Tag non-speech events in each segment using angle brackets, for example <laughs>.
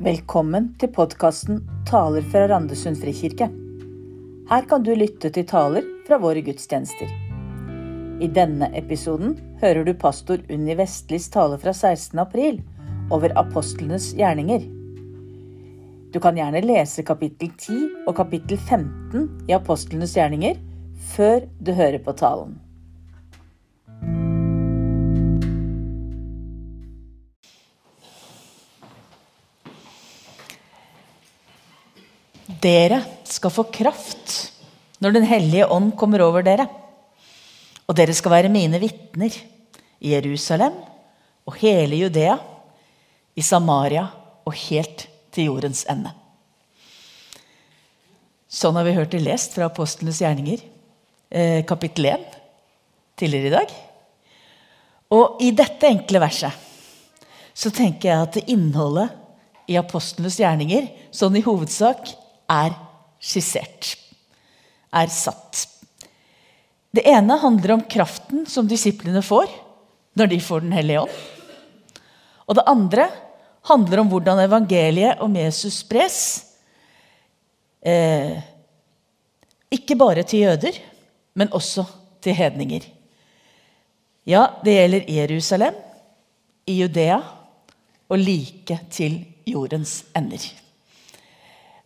Velkommen til podkasten 'Taler fra Randesund frikirke'. Her kan du lytte til taler fra våre gudstjenester. I denne episoden hører du pastor Unni Vestlis tale fra 16. april over apostlenes gjerninger. Du kan gjerne lese kapittel 10 og kapittel 15 i apostlenes gjerninger før du hører på talen. Dere skal få kraft når Den hellige ånd kommer over dere. Og dere skal være mine vitner i Jerusalem og hele Judea, i Samaria og helt til jordens ende. Sånn har vi hørt det lest fra apostlenes gjerninger, eh, kapittel 1, tidligere i dag. Og i dette enkle verset så tenker jeg at innholdet i apostlenes gjerninger sånn i hovedsak er skissert. Er satt. Det ene handler om kraften som disiplene får når de får Den hellige ånd. Og det andre handler om hvordan evangeliet om Jesus spres. Eh, ikke bare til jøder, men også til hedninger. Ja, det gjelder Jerusalem, i Judea og like til jordens ender.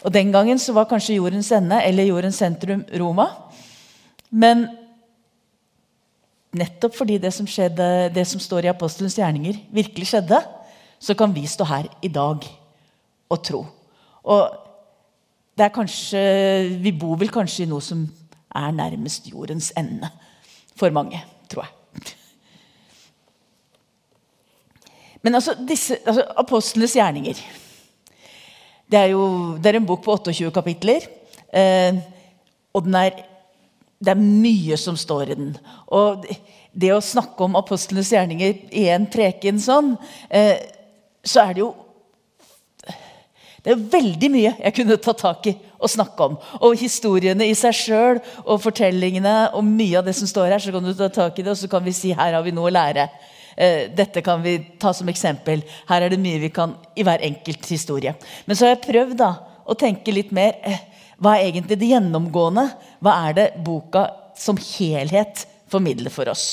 Og Den gangen så var kanskje jordens ende eller jordens sentrum Roma. Men nettopp fordi det som, skjedde, det som står i apostelens gjerninger, virkelig skjedde, så kan vi stå her i dag og tro. Og det er kanskje, Vi bor vel kanskje i noe som er nærmest jordens ende for mange, tror jeg. Men altså, disse, altså apostlenes gjerninger det er, jo, det er en bok på 28 kapitler. Eh, og er, det er mye som står i den. Og det å snakke om apostlenes gjerninger i en preken sånn, eh, så er det jo det er veldig mye jeg kunne ta tak i og snakke om. Og historiene i seg sjøl og fortellingene og mye av det som står her, så kan du ta tak i det, og så kan vi si her har vi noe å lære. Eh, dette kan vi ta som eksempel. Her er det mye vi kan i hver enkelt historie. Men så har jeg prøvd da, å tenke litt mer. Eh, hva er egentlig det gjennomgående? Hva er det boka som helhet formidler for oss?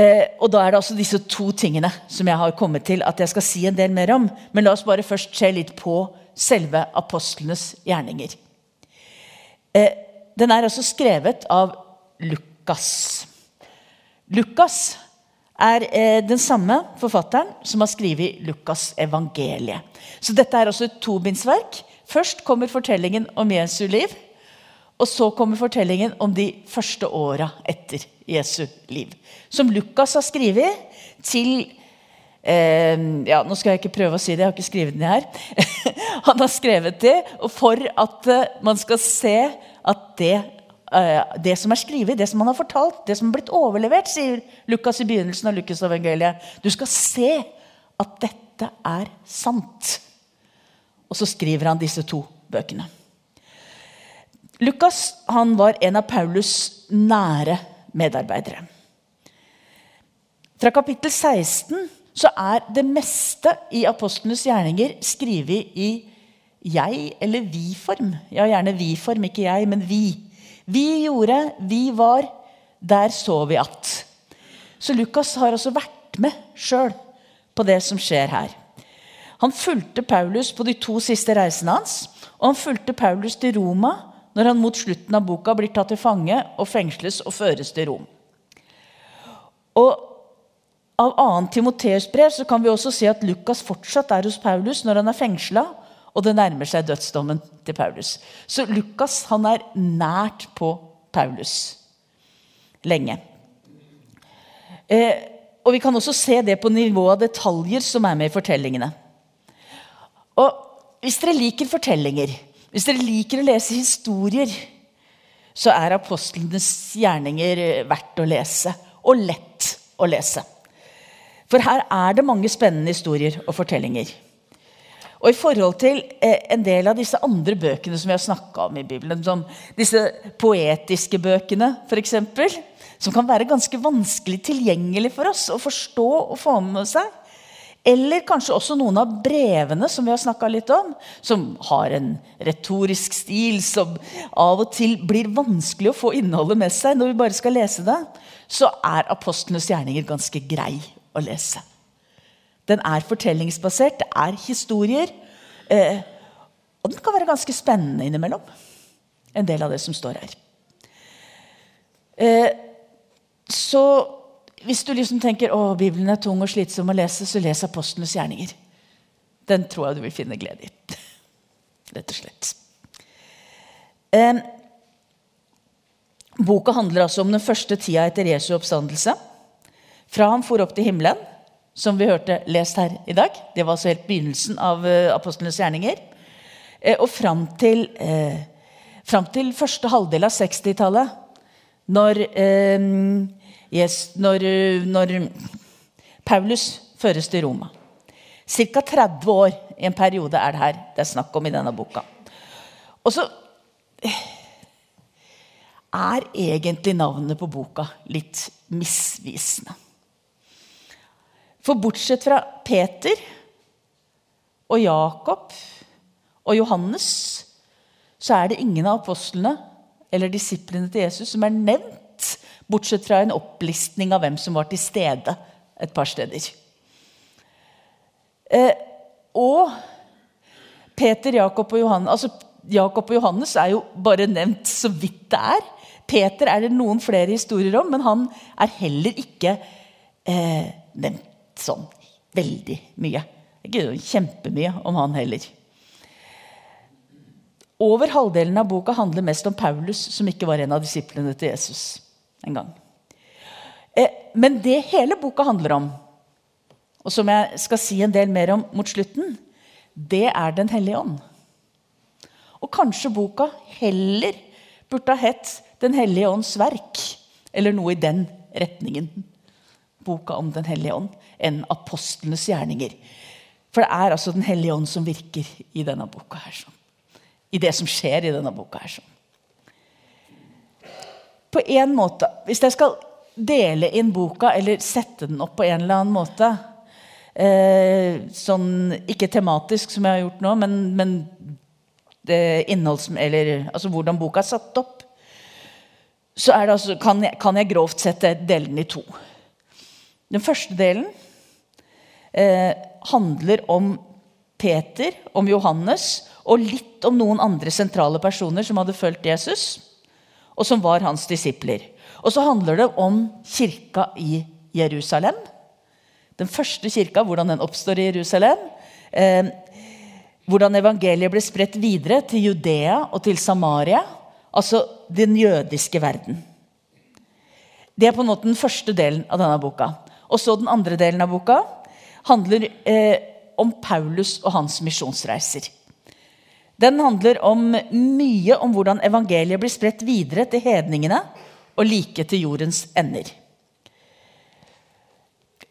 Eh, og da er det altså disse to tingene som jeg har kommet til at jeg skal si en del mer om. Men la oss bare først se litt på selve apostlenes gjerninger. Den er altså skrevet av Lukas. Lukas er eh, den samme forfatteren som har skrevet Lukas' evangeliet. Så dette er også et tobindsverk. Først kommer fortellingen om Jesu liv. Og så kommer fortellingen om de første åra etter Jesu liv. Som Lukas har skrevet til eh, ja, Nå skal jeg ikke prøve å si det, jeg har ikke skrevet den her. <laughs> Han har skrevet det for at eh, man skal se at det det som er skrevet, det som han har fortalt, det som er blitt overlevert, sier Lukas i begynnelsen av Lukas evangeliet. Du skal se at dette er sant. Og så skriver han disse to bøkene. Lukas han var en av Paulus' nære medarbeidere. Fra kapittel 16 så er det meste i apostlenes gjerninger skrevet i jeg- eller vi-form. Ja, gjerne vi-form, ikke jeg, men vi. Vi gjorde, vi var, der så vi at. Så Lukas har også vært med sjøl på det som skjer her. Han fulgte Paulus på de to siste reisene hans, og han fulgte Paulus til Roma når han mot slutten av boka blir tatt til fange og fengsles og føres til Rom. Og Av 2. Timoteus brev så kan vi også se at Lukas fortsatt er hos Paulus når han er fengsla, og det nærmer seg dødsdommen til Paulus. Så Lukas han er nært på Paulus lenge. Eh, og Vi kan også se det på nivået av detaljer som er med i fortellingene. Og Hvis dere liker fortellinger, hvis dere liker å lese historier, så er apostlenes gjerninger verdt å lese. Og lett å lese. For her er det mange spennende historier og fortellinger. Og i forhold til eh, en del av disse andre bøkene som vi har snakka om i Bibelen, som disse poetiske bøkene f.eks., som kan være ganske vanskelig tilgjengelig for oss å forstå og få med seg, Eller kanskje også noen av brevene som vi har snakka litt om, som har en retorisk stil som av og til blir vanskelig å få innholdet med seg når vi bare skal lese det, så er apostlenes gjerninger ganske grei å lese. Den er fortellingsbasert, det er historier. Eh, og den kan være ganske spennende innimellom. En del av det som står her. Eh, så hvis du liksom tenker å, Bibelen er tung og slitsom å lese, så les apostlenes gjerninger. Den tror jeg du vil finne glede i. <laughs> Rett og slett. Eh, boka handler altså om den første tida etter Jesu oppstandelse. Fra han for opp til himmelen, som vi hørte lest her i dag. Det var altså helt begynnelsen av uh, apostlenes gjerninger. Eh, og fram til, eh, fram til første halvdel av 60-tallet, når eh, yes, når, når, Paulus føres til Roma. Ca. 30 år i en periode er det her det er snakk om i denne boka. Og så er egentlig navnet på boka litt misvisende. For bortsett fra Peter og Jakob og Johannes, så er det ingen av apostlene eller disiplene til Jesus som er nevnt Bortsett fra en opplistning av hvem som var til stede et par steder. Eh, og Peter, Jakob og, Johannes, altså Jakob og Johannes er jo bare nevnt så vidt det er. Peter er det noen flere historier om, men han er heller ikke eh, nevnt sånn veldig mye. Ikke kjempemye om han heller. Over halvdelen av boka handler mest om Paulus, som ikke var en av disiplene til Jesus en gang. Eh, men det hele boka handler om, og som jeg skal si en del mer om mot slutten, det er Den hellige ånd. Og kanskje boka heller burde ha hett Den hellige ånds verk, eller noe i den retningen. Boka om Den hellige ånd enn apostlenes gjerninger. For det er altså Den hellige ånd som virker i denne boka. her. Sånn. I det som skjer i denne boka. her. Sånn på en måte Hvis jeg skal dele inn boka eller sette den opp på en eller annen måte eh, sånn, Ikke tematisk, som jeg har gjort nå, men, men innholds, eller, altså hvordan boka er satt opp, så altså, kan, jeg, kan, jeg, grovt sett dele den i to. Den første delen eh, handler om Peter, om Johannes og litt om noen andre sentrale personer som hadde fulgt Jesus og som var hans disipler. Og så handler det om kirka i Jerusalem. Den første kirka, hvordan den oppstår i Jerusalem. Eh, hvordan evangeliet ble spredt videre til Judea og til Samaria. Altså den jødiske verden. Det er på en måte den første delen av denne boka. Og så Den andre delen av boka handler eh, om Paulus og hans misjonsreiser. Den handler om mye om hvordan evangeliet blir spredt videre til hedningene og like til jordens ender.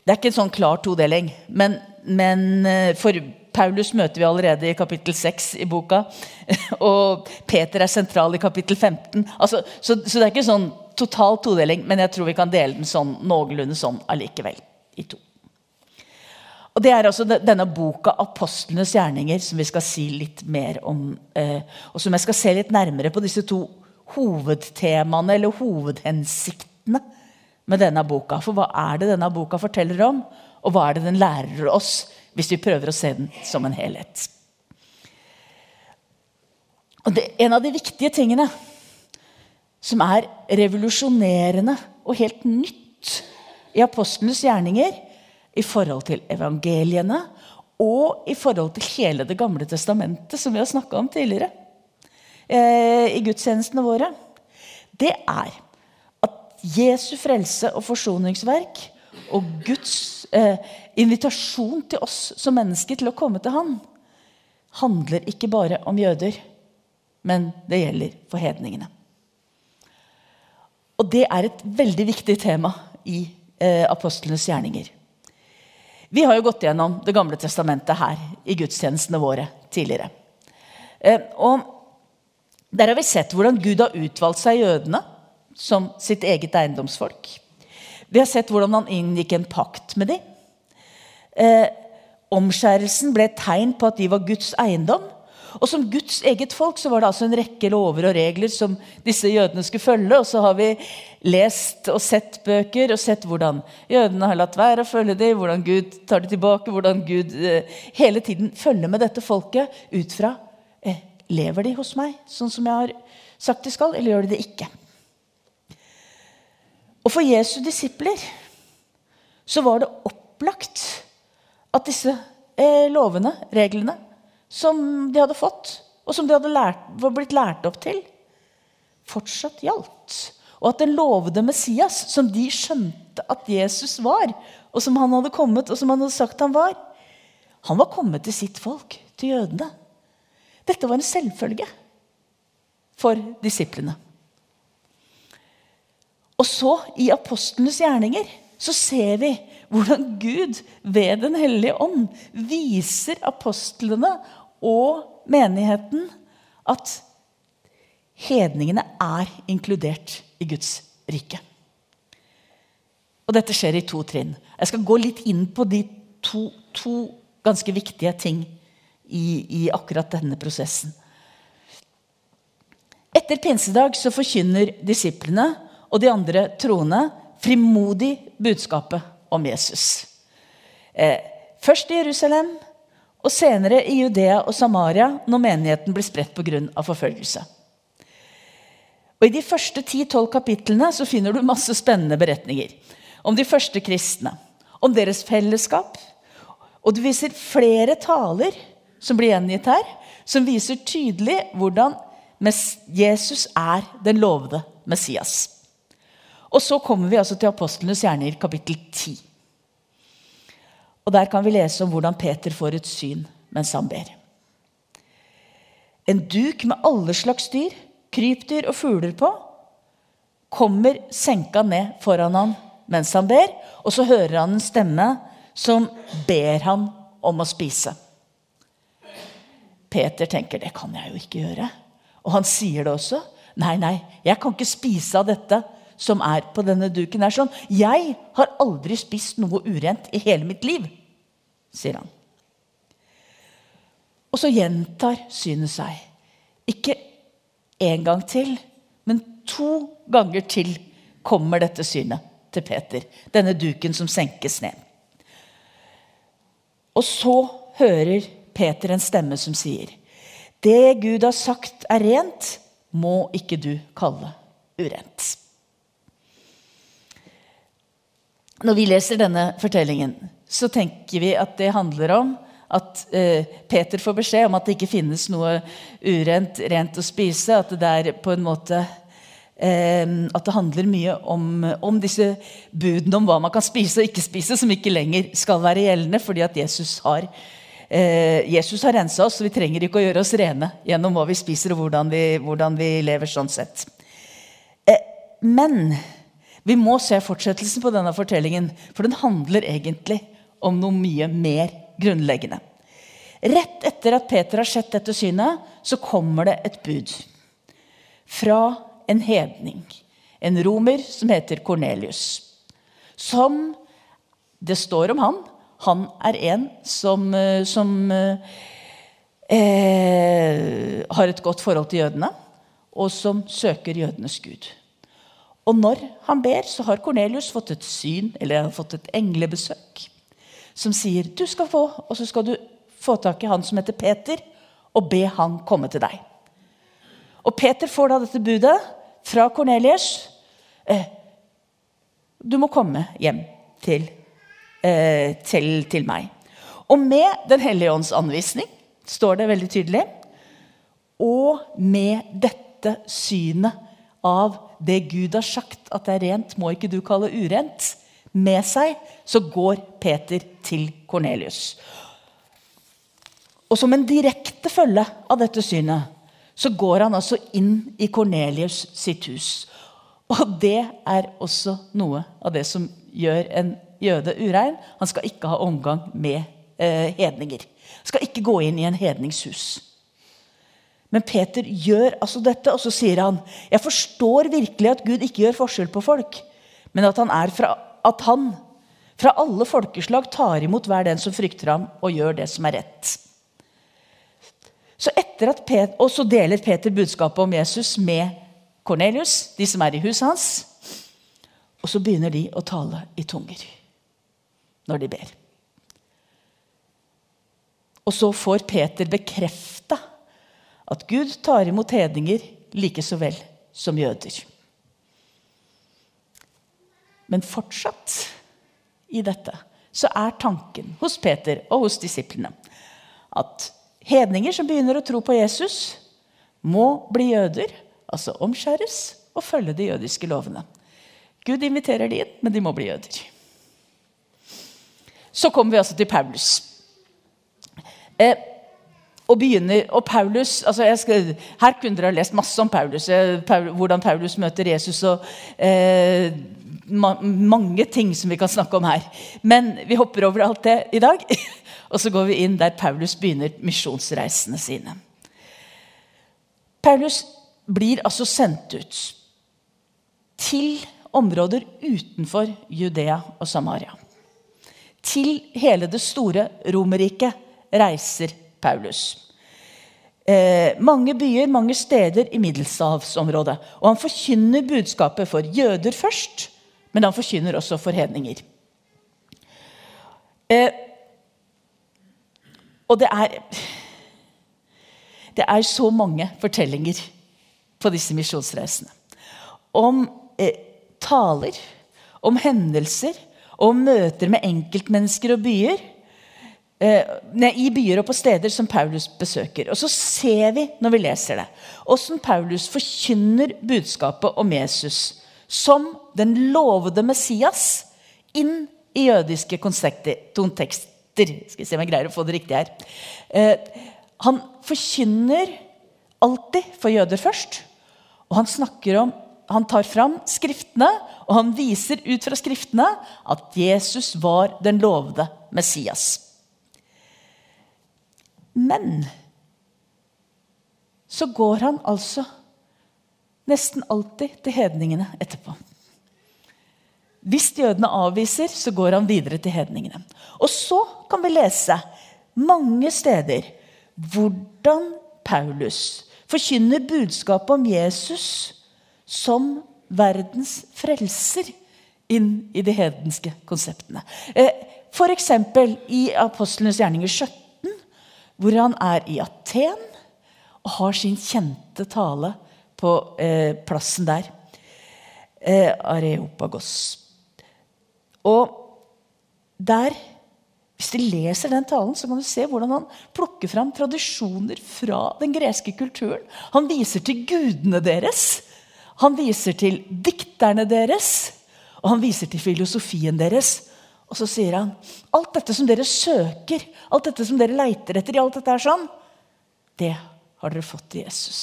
Det er ikke en sånn klar todeling, men, men eh, for Paulus møter vi allerede i kapittel 6 i boka. <laughs> Og Peter er sentral i kapittel 15. Altså, så, så, det er ikke sånn total todeling, men jeg tror vi kan dele den sånn, noenlunde sånn allikevel. i to. Og Det er altså denne boka 'Apostlenes gjerninger' som vi skal si litt mer om. Eh, og som jeg skal se litt nærmere på disse to hovedtemaene, eller hovedhensiktene, med denne boka. For hva er det denne boka forteller om, og hva er det den lærer oss, hvis vi prøver å se den som en helhet? Og det, En av de viktige tingene som er revolusjonerende og helt nytt i apostlenes gjerninger, i forhold til evangeliene og i forhold til hele Det gamle testamentet, som vi har snakka om tidligere eh, i gudstjenestene våre, det er at Jesu frelse og forsoningsverk og Guds eh, invitasjon til oss som mennesker til å komme til Han, handler ikke bare om jøder, men det gjelder for hedningene. Og det er et veldig viktig tema i eh, apostlenes gjerninger. Vi har jo gått gjennom Det gamle testamentet her i gudstjenestene våre tidligere. Eh, og Der har vi sett hvordan Gud har utvalgt seg jødene som sitt eget eiendomsfolk. Vi har sett hvordan han inngikk en pakt med dem. Eh, omskjærelsen ble et tegn på at de var Guds eiendom. Og som Guds eget folk så var det altså en rekke lover og regler som disse jødene skulle følge. Og så har vi lest og sett bøker og sett hvordan jødene har latt være å følge dem, hvordan Gud tar det tilbake, hvordan Gud eh, hele tiden følger med dette folket ut fra eh, Lever de hos meg sånn som jeg har sagt de skal, eller gjør de det ikke? Og for Jesu disipler så var det opplagt at disse eh, lovene, reglene, som de hadde fått, og som de hadde lært, var blitt lært opp til, fortsatt gjaldt. Og at den lovede Messias, som de skjønte at Jesus var, og som han hadde kommet, og som han hadde sagt han var, han var kommet til sitt folk, til jødene. Dette var en selvfølge for disiplene. Og så, i apostlenes gjerninger, så ser vi hvordan Gud ved Den hellige ånd viser apostlene og menigheten at hedningene er inkludert i Guds rike. Og dette skjer i to trinn. Jeg skal gå litt inn på de to, to ganske viktige ting i, i, akkurat denne prosessen. Etter pinsedag så forkynner disiplene og de andre troende frimodig budskapet om Jesus. Eh, først i Jerusalem, og senere i Judea og Samaria når menigheten blir spredt pga. forfølgelse. Og I de første 10-12 kapitlene så finner du masse spennende beretninger om de første kristne, om deres fellesskap. Og du viser flere taler som blir gjengitt her, som viser tydelig hvordan Jesus er den lovede Messias. Og så kommer vi altså til apostlenes gjerninger, kapittel 10. Og Der kan vi lese om hvordan Peter får et syn mens han ber. En duk med alle slags dyr, krypdyr og fugler på, kommer senka ned foran han mens han ber, og så hører han en stemme som ber han om å spise. Peter tenker det kan jeg jo ikke gjøre. Og han sier det også. Nei, nei, jeg kan ikke spise av dette som er på denne duken. er sånn, 'Jeg har aldri spist noe urent i hele mitt liv', sier han. Og så gjentar synet seg. Ikke én gang til, men to ganger til kommer dette synet til Peter. Denne duken som senkes ned. Og så hører Peter en stemme som sier, 'Det Gud har sagt er rent, må ikke du kalle urent'. Når vi leser denne fortellingen, så tenker vi at det handler om at eh, Peter får beskjed om at det ikke finnes noe urent rent å spise. At det der på en måte eh, At det handler mye om, om, disse budene om hva man kan spise og ikke spise, som ikke lenger skal være gjeldende, fordi at Jesus har eh, Jesus har rensa oss, så vi trenger ikke å gjøre oss rene gjennom hva vi spiser og hvordan vi, hvordan vi lever. sånn sett. Eh, men vi må se fortsettelsen på denne fortellingen, for den handler egentlig om noe mye mer grunnleggende. Rett etter at Peter har sett dette synet, så kommer det et bud. Fra en hedning. En romer som heter Kornelius. Som Det står om han. Han er en som, eh, som eh, har et godt forhold til jødene, og som søker jødenes gud. Og når han ber, så har Kornelius fått et syn, eller han har fått et englebesøk, som sier du skal få, og så skal du få tak i han som heter Peter, og be han komme til deg. Og Peter får da dette budet fra Kornelius. Eh, du må komme hjem til, eh, til, til meg. Og med Den hellige ånds anvisning, står det veldig tydelig, og med dette synet av det Gud har sagt at det er rent, må ikke du kalle urent, med seg, så går Peter til Kornelius. Og som en direkte følge av dette synet, så går han altså inn i Kornelius sitt hus. Og det er også noe av det som gjør en jøde urein. Han skal ikke ha omgang med eh, hedninger. Skal ikke gå inn i en hedningshus. Men Peter gjør altså dette, og så sier han jeg forstår virkelig at Gud ikke gjør forskjell på folk, men at han, fra, at han fra alle folkeslag tar imot hver den som frykter ham, og gjør det som er rett. Så Peter, og så deler Peter budskapet om Jesus med Kornelius, de som er i huset hans. Og så begynner de å tale i tunger når de ber. Og så får Peter bekrefta at Gud tar imot hedninger like så vel som jøder. Men fortsatt i dette så er tanken hos Peter og hos disiplene at hedninger som begynner å tro på Jesus, må bli jøder, altså omskjæres og følge de jødiske lovene. Gud inviterer de inn, men de må bli jøder. Så kommer vi altså til Paulus. Eh, og begynner, og Paulus, altså skal, Her kunne dere ha lest masse om Paulus, eh, hvordan Paulus møter Jesus. og eh, ma Mange ting som vi kan snakke om her. Men vi hopper over alt det i dag. <laughs> Og så går vi inn der Paulus begynner misjonsreisene sine. Paulus blir altså sendt ut til områder utenfor Judea og Samaria. Til hele det store Romerriket reiser Paulus. Eh, mange byer, mange steder i Middelhavsområdet. Og han forkynner budskapet for jøder først, men han forkynner også for hedninger. Eh, og det er Det er så mange fortellinger på disse misjonsreisene. Om eh, taler, om hendelser, om møter med enkeltmennesker og byer. Eh, I byer og på steder som Paulus besøker. Og så ser vi når vi leser det, åssen Paulus forkynner budskapet om Jesus som den lovede Messias inn i jødiske kontekster. Skal vi se om jeg greier å få det riktig her. Eh, han forkynner alltid for jøder først. Og han snakker om han tar fram Skriftene, og han viser ut fra Skriftene at Jesus var den lovede Messias. Men så går han altså nesten alltid til hedningene etterpå. Hvis jødene avviser, så går han videre til hedningene. Og så kan vi lese mange steder hvordan Paulus forkynner budskapet om Jesus som verdens frelser inn i de hedenske konseptene. Eh, F.eks. i Apostlenes gjerninger 17, hvor han er i Aten og har sin kjente tale på eh, plassen der. Eh, Areopagos. Og der Hvis du leser den talen, så kan du se hvordan han plukker fram tradisjoner fra den greske kulturen. Han viser til gudene deres. Han viser til dikterne deres. Og han viser til filosofien deres. Og så sier han alt dette som dere søker, alt dette som dere leiter etter, i alt dette er sånn, det har dere fått i Jesus.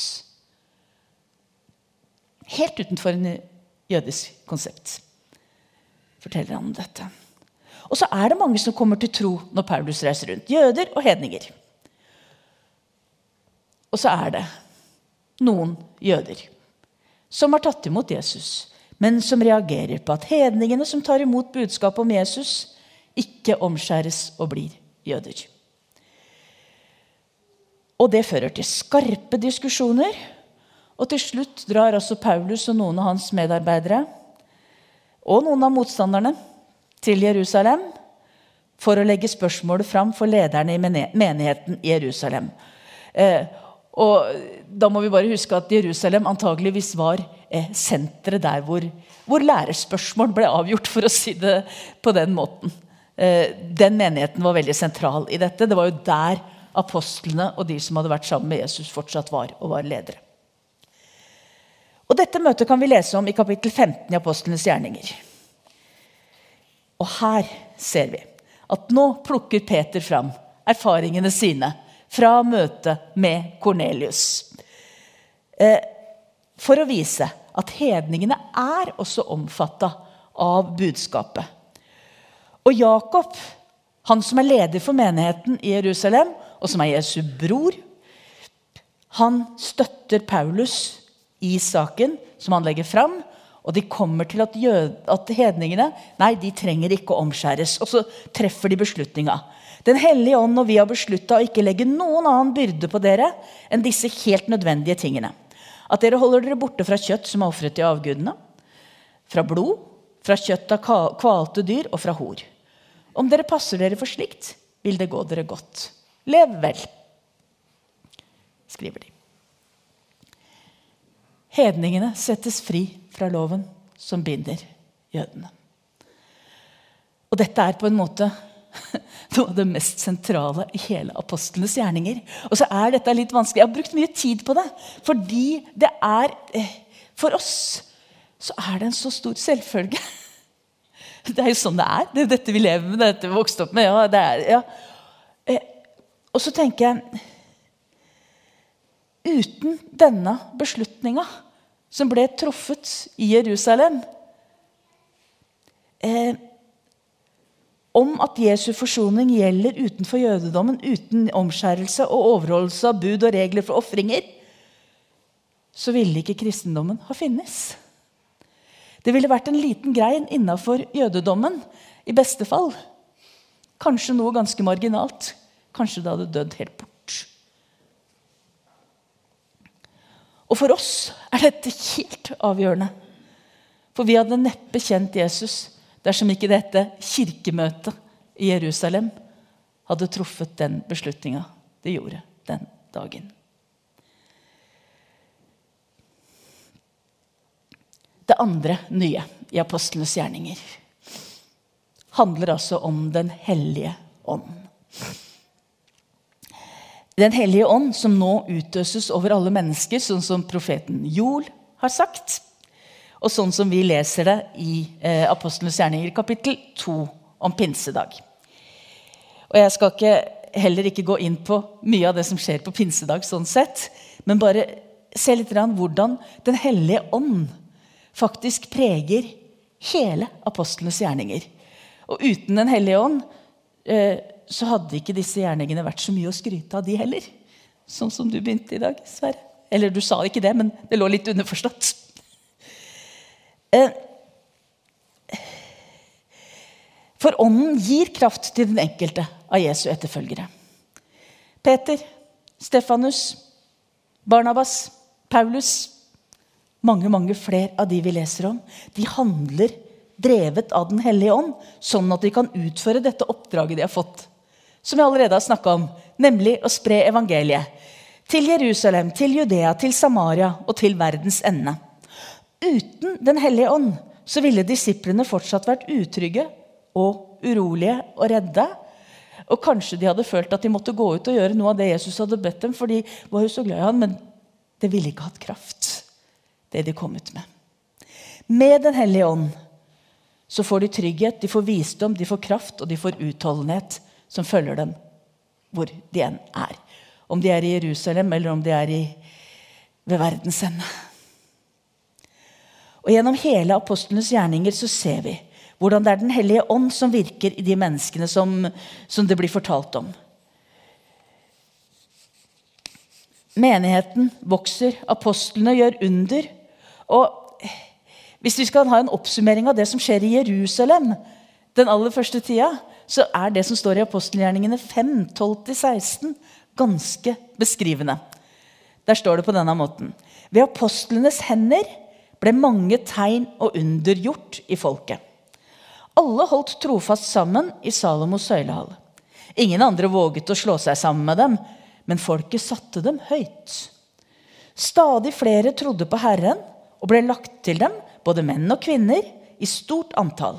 Helt utenfor en jødisk konsept forteller han om dette. Og så er det mange som kommer til tro når Paulus reiser rundt. Jøder og hedninger. Og så er det noen jøder som har tatt imot Jesus, men som reagerer på at hedningene som tar imot budskapet om Jesus, ikke omskjæres og blir jøder. Og det fører til skarpe diskusjoner. Og til slutt drar også Paulus og noen av hans medarbeidere og noen av motstanderne til Jerusalem for å legge spørsmålet fram for lederne i menigheten i Jerusalem. Eh, og da må vi bare huske at Jerusalem antageligvis var eh, senteret der hvor, hvor, lærerspørsmål ble avgjort, for å si det på den måten. Eh, den menigheten var veldig sentral i dette. Det var jo der apostlene og de som hadde vært sammen med Jesus, fortsatt var og var ledere. Og Dette møtet kan vi lese om i kapittel 15 i Apostlenes gjerninger. Og her ser vi at nå plukker Peter fram erfaringene sine fra møtet med Kornelius. Eh, for å vise at hedningene er også omfatta av budskapet. Og Jakob, han som er leder for menigheten i Jerusalem, og som er Jesu bror, han støtter Paulus i saken som han legger fram. Og de kommer til at, jød, at hedningene nei, de trenger ikke å omskjæres. Og så treffer de beslutninga. Den hellige ånd og vi har beslutta å ikke legge noen annen byrde på dere enn disse helt nødvendige tingene. At dere holder dere borte fra kjøtt som er ofret til avgudene, fra blod, fra kjøtt av kvalte dyr og fra hor. Om dere passer dere for slikt, vil det gå dere godt. Lev vel, skriver de. Hedningene settes fri fra loven som binder jødene. Og dette er på en måte <laughs> noe av det mest sentrale i hele apostlenes gjerninger. Og så er dette litt vanskelig. Jeg har brukt mye tid på det. Fordi det er eh, For oss så er det en så stor selvfølge. <laughs> Det er jo sånn det er. Det er dette vi lever med, det er dette vi vokste opp med. Ja, det er, ja. Eh, og så tenker jeg Uten denne beslutninga som ble truffet i Jerusalem eh, om at Jesu forsoning gjelder utenfor jødedommen, uten omskjærelse og overholdelse av bud og regler for ofringer, så ville ikke kristendommen ha finnes. Det ville vært en liten grein innafor jødedommen, i beste fall. Kanskje noe ganske marginalt. Kanskje det hadde dødd helt bort. Og for oss er dette helt avgjørende. For vi hadde neppe kjent Jesus dersom ikke dette kirkemøtet i Jerusalem hadde truffet den beslutninga det gjorde den dagen. Det andre nye i apostlenes gjerninger handler altså om Den hellige ånd. Den hellige ånd som nå utøses over alle mennesker, sånn som profeten Joel har sagt. Og sånn som vi leser det i eh, Apostlenes gjerninger kapittel 2 om pinsedag. Og Jeg skal ikke, heller ikke gå inn på mye av det som skjer på pinsedag, sånn sett, men bare se litt hvordan Den hellige ånd faktisk preger hele apostlenes gjerninger. Og uten Den hellige ånd eh, så hadde ikke disse gjerningene vært så mye å skryte av, de heller. Sånn som du begynte i dag, Sverre. Eller du sa ikke det, men det lå litt underforstått. Eh, for ånden gir kraft til den enkelte av Jesu etterfølgere. Peter, Stefanus, Barnabas, Paulus Mange mange flere av de vi leser om, de handler drevet av Den hellige ånd, sånn at de kan utføre dette oppdraget de har fått som jeg allerede har snakka om, nemlig å spre evangeliet. Til Jerusalem, til Judea, til Samaria og til verdens ende. Uten Den hellige ånd så ville disiplene fortsatt vært utrygge og urolige og redde. Og kanskje de hadde følt at de måtte gå ut og gjøre noe av det Jesus hadde bedt dem, for de var jo så glad i han, men det ville ikke hatt kraft, det de kom ut med. Med Den hellige ånd så får de trygghet, de får visdom, de får kraft og de får utholdenhet som følger dem hvor de enn er. Om de er i Jerusalem, eller om de er i, ved verdens ende. Og Gjennom hele apostlenes gjerninger så ser vi hvordan det er Den hellige ånd som virker i de menneskene som, som det blir fortalt om. Menigheten vokser, apostlene gjør under. Og hvis vi skal ha en oppsummering av det som skjer i Jerusalem den aller første tida, så er det som står i apostelgjerningene 5, 12-16, ganske beskrivende. Der står det på denne måten. Ved apostlenes hender ble mange tegn og under gjort i folket. Alle holdt trofast sammen i Salomos søylehall. Ingen andre våget å slå seg sammen med dem, men folket satte dem høyt. Stadig flere trodde på Herren og ble lagt til dem, både menn og kvinner, i stort antall.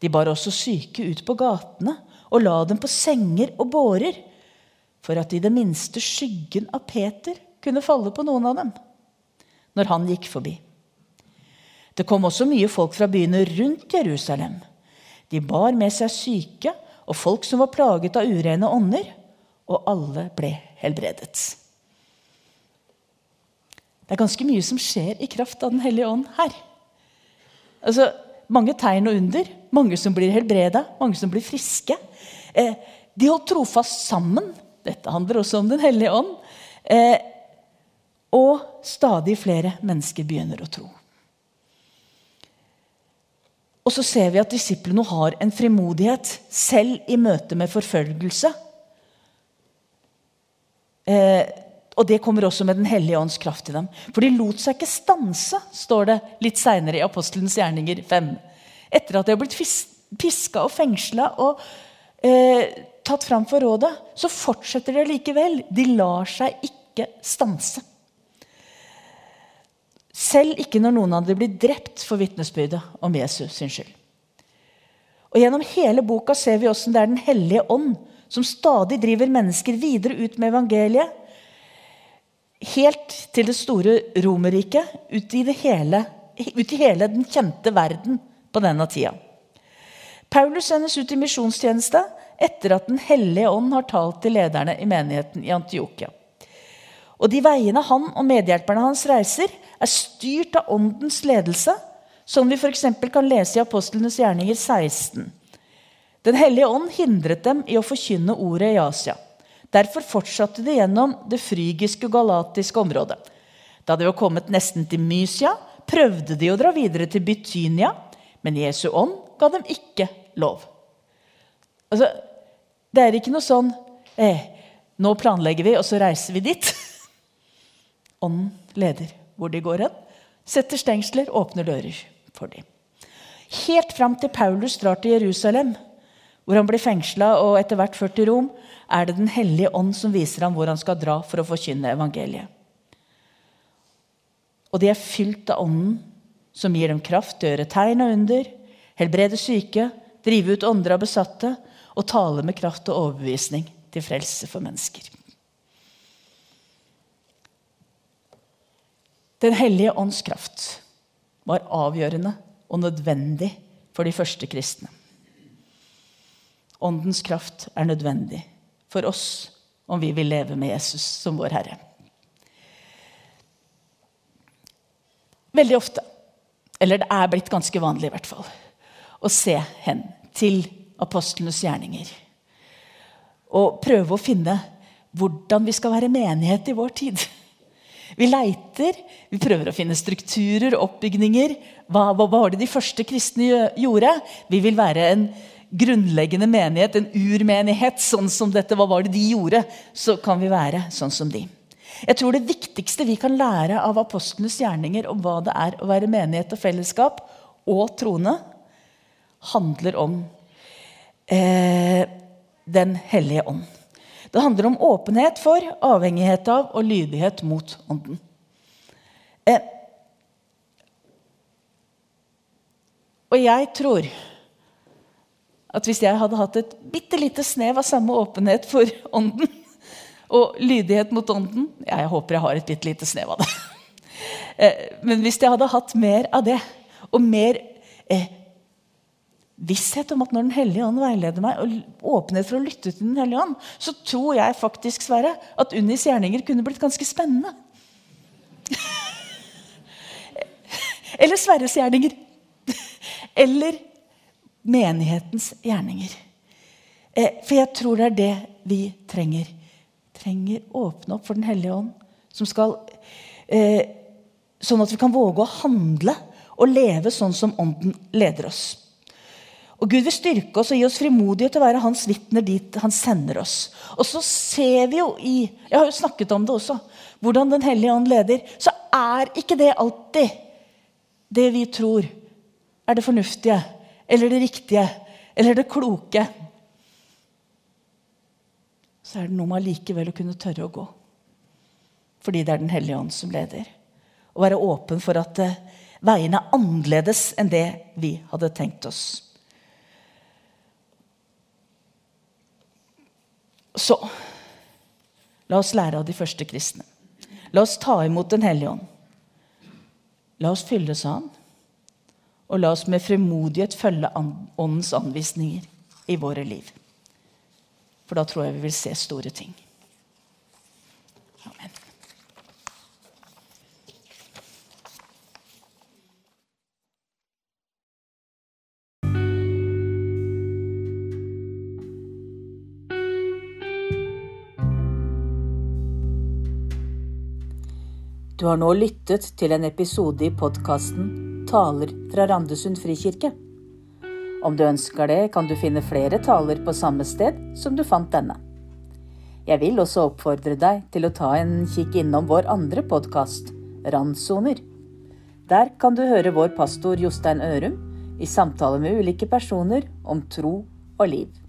De bar også syke ut på gatene og la dem på senger og bårer, for at i det minste skyggen av Peter kunne falle på noen av dem når han gikk forbi. Det kom også mye folk fra byene rundt Jerusalem. De bar med seg syke og folk som var plaget av urene ånder, og alle ble helbredet. Det er ganske mye som skjer i kraft av Den hellige ånd her. Altså, mange tegn og under. Mange som blir helbreda, mange som blir friske. Eh, de holdt trofast sammen. Dette handler også om Den hellige ånd. Eh, og stadig flere mennesker begynner å tro. Og så ser vi at disiplene har en frimodighet selv i møte med forfølgelse. Eh, og det kommer også med Den hellige ånds kraft i dem. For de lot seg ikke stanse, står det litt seinere i Apostelens gjerninger 5. Etter at de har blitt piska og fengsla og eh, tatt fram for rådet, så fortsetter de likevel. De lar seg ikke stanse. Selv ikke når noen dem blir drept for vitnesbyrdet om Jesus sin skyld. Og Gjennom hele boka ser vi hvordan det er Den hellige ånd som stadig driver mennesker videre ut med evangeliet. Helt til det store Romerriket, ut i, hele, ut i hele den kjente verden på denne tida. Paulus sendes ut i misjonstjeneste etter at Den hellige ånd har talt til lederne i menigheten i Antiokia. Og de veiene han og medhjelperne hans reiser, er styrt av åndens ledelse, som vi f.eks. kan lese i Apostlenes gjerninger 16. Den hellige ånd hindret dem i å forkynne ordet i Asia. Derfor fortsatte de gjennom det frygiske og galatiske området. Da de var kommet nesten til Mysia, prøvde de å dra videre til Bytynia, men Jesu ånd ga dem ikke lov. Altså, det er ikke noe sånn eh, Nå planlegger vi, og så reiser vi dit. Ånden leder hvor de går hen. Setter stengsler, åpner dører for dem. Helt fram til Paulus drar til Jerusalem, hvor han blir fengsla og etter hvert ført til Rom, er det Den hellige ånd som viser ham hvor han skal dra for å forkynne evangeliet. Og de er fylt av Ånden, som gir dem kraft til å gjøre tegn og under, helbrede syke, drive ut ånder av besatte og tale med kraft og overbevisning til frelse for mennesker. Den hellige ånds kraft var avgjørende og nødvendig for de første kristne. Åndens kraft er nødvendig for oss om vi vil leve med Jesus som vår Herre. Veldig ofte, eller det er blitt ganske vanlig i hvert fall, å se hen til apostlenes gjerninger. Og prøve å finne hvordan vi skal være menighet i vår tid. Vi leiter, vi prøver å finne strukturer, oppbygninger. Hva, hva var det de første kristne gjorde? Vi vil være en grunnleggende menighet, en urmenighet, sånn som dette. Hva var det de gjorde? Så kan vi være sånn som de. Jeg tror det viktigste vi kan lære av apostlenes gjerninger om hva det er å være menighet og fellesskap, og troende, handler om eh, Den hellige ånd. Det handler om åpenhet for, avhengighet av og lydighet mot Ånden. Eh, og jeg tror at hvis jeg hadde hatt et bitte lite snev av samme åpenhet for Ånden og lydighet mot Ånden ja, Jeg håper jeg har et bitte lite snev av det. Eh, men hvis jeg hadde hatt mer av det, og mer eh, visshet om at når Den hellige ånd veileder meg, og åpenhet for å lytte til Den hellige ånd, så tror jeg faktisk Sverre, at Unnis gjerninger kunne blitt ganske spennende. <laughs> Eller Sverres gjerninger. <laughs> Eller menighetens gjerninger. Eh, for jeg tror det er det vi trenger. Trenger åpne opp for Den hellige ånd, som skal eh, Sånn at vi kan våge å handle og leve sånn som Ånden leder oss. Og Gud vil styrke oss og gi oss frimodighet til å være hans vitner dit han sender oss. Og så ser vi jo i Jeg har jo snakket om det også. Hvordan Den hellige ånd leder. Så er ikke det alltid det vi tror er det fornuftige eller det riktige eller det kloke. Så er det noe med allikevel å kunne tørre å gå. Fordi det er Den hellige ånd som leder. Å være åpen for at eh, veiene er annerledes enn det vi hadde tenkt oss. Så la oss lære av de første kristne. La oss ta imot Den hellige ånd. La oss fylles av Han. Og la oss med fremodighet følge Åndens anvisninger i våre liv. For da tror jeg vi vil se store ting. Amen. Du har nå lyttet til en episode i podkasten Taler fra Randesund frikirke. Om du ønsker det, kan du finne flere taler på samme sted som du fant denne. Jeg vil også oppfordre deg til å ta en kikk innom vår andre podkast, Randsoner. Der kan du høre vår pastor Jostein Ørum i samtale med ulike personer om tro og liv.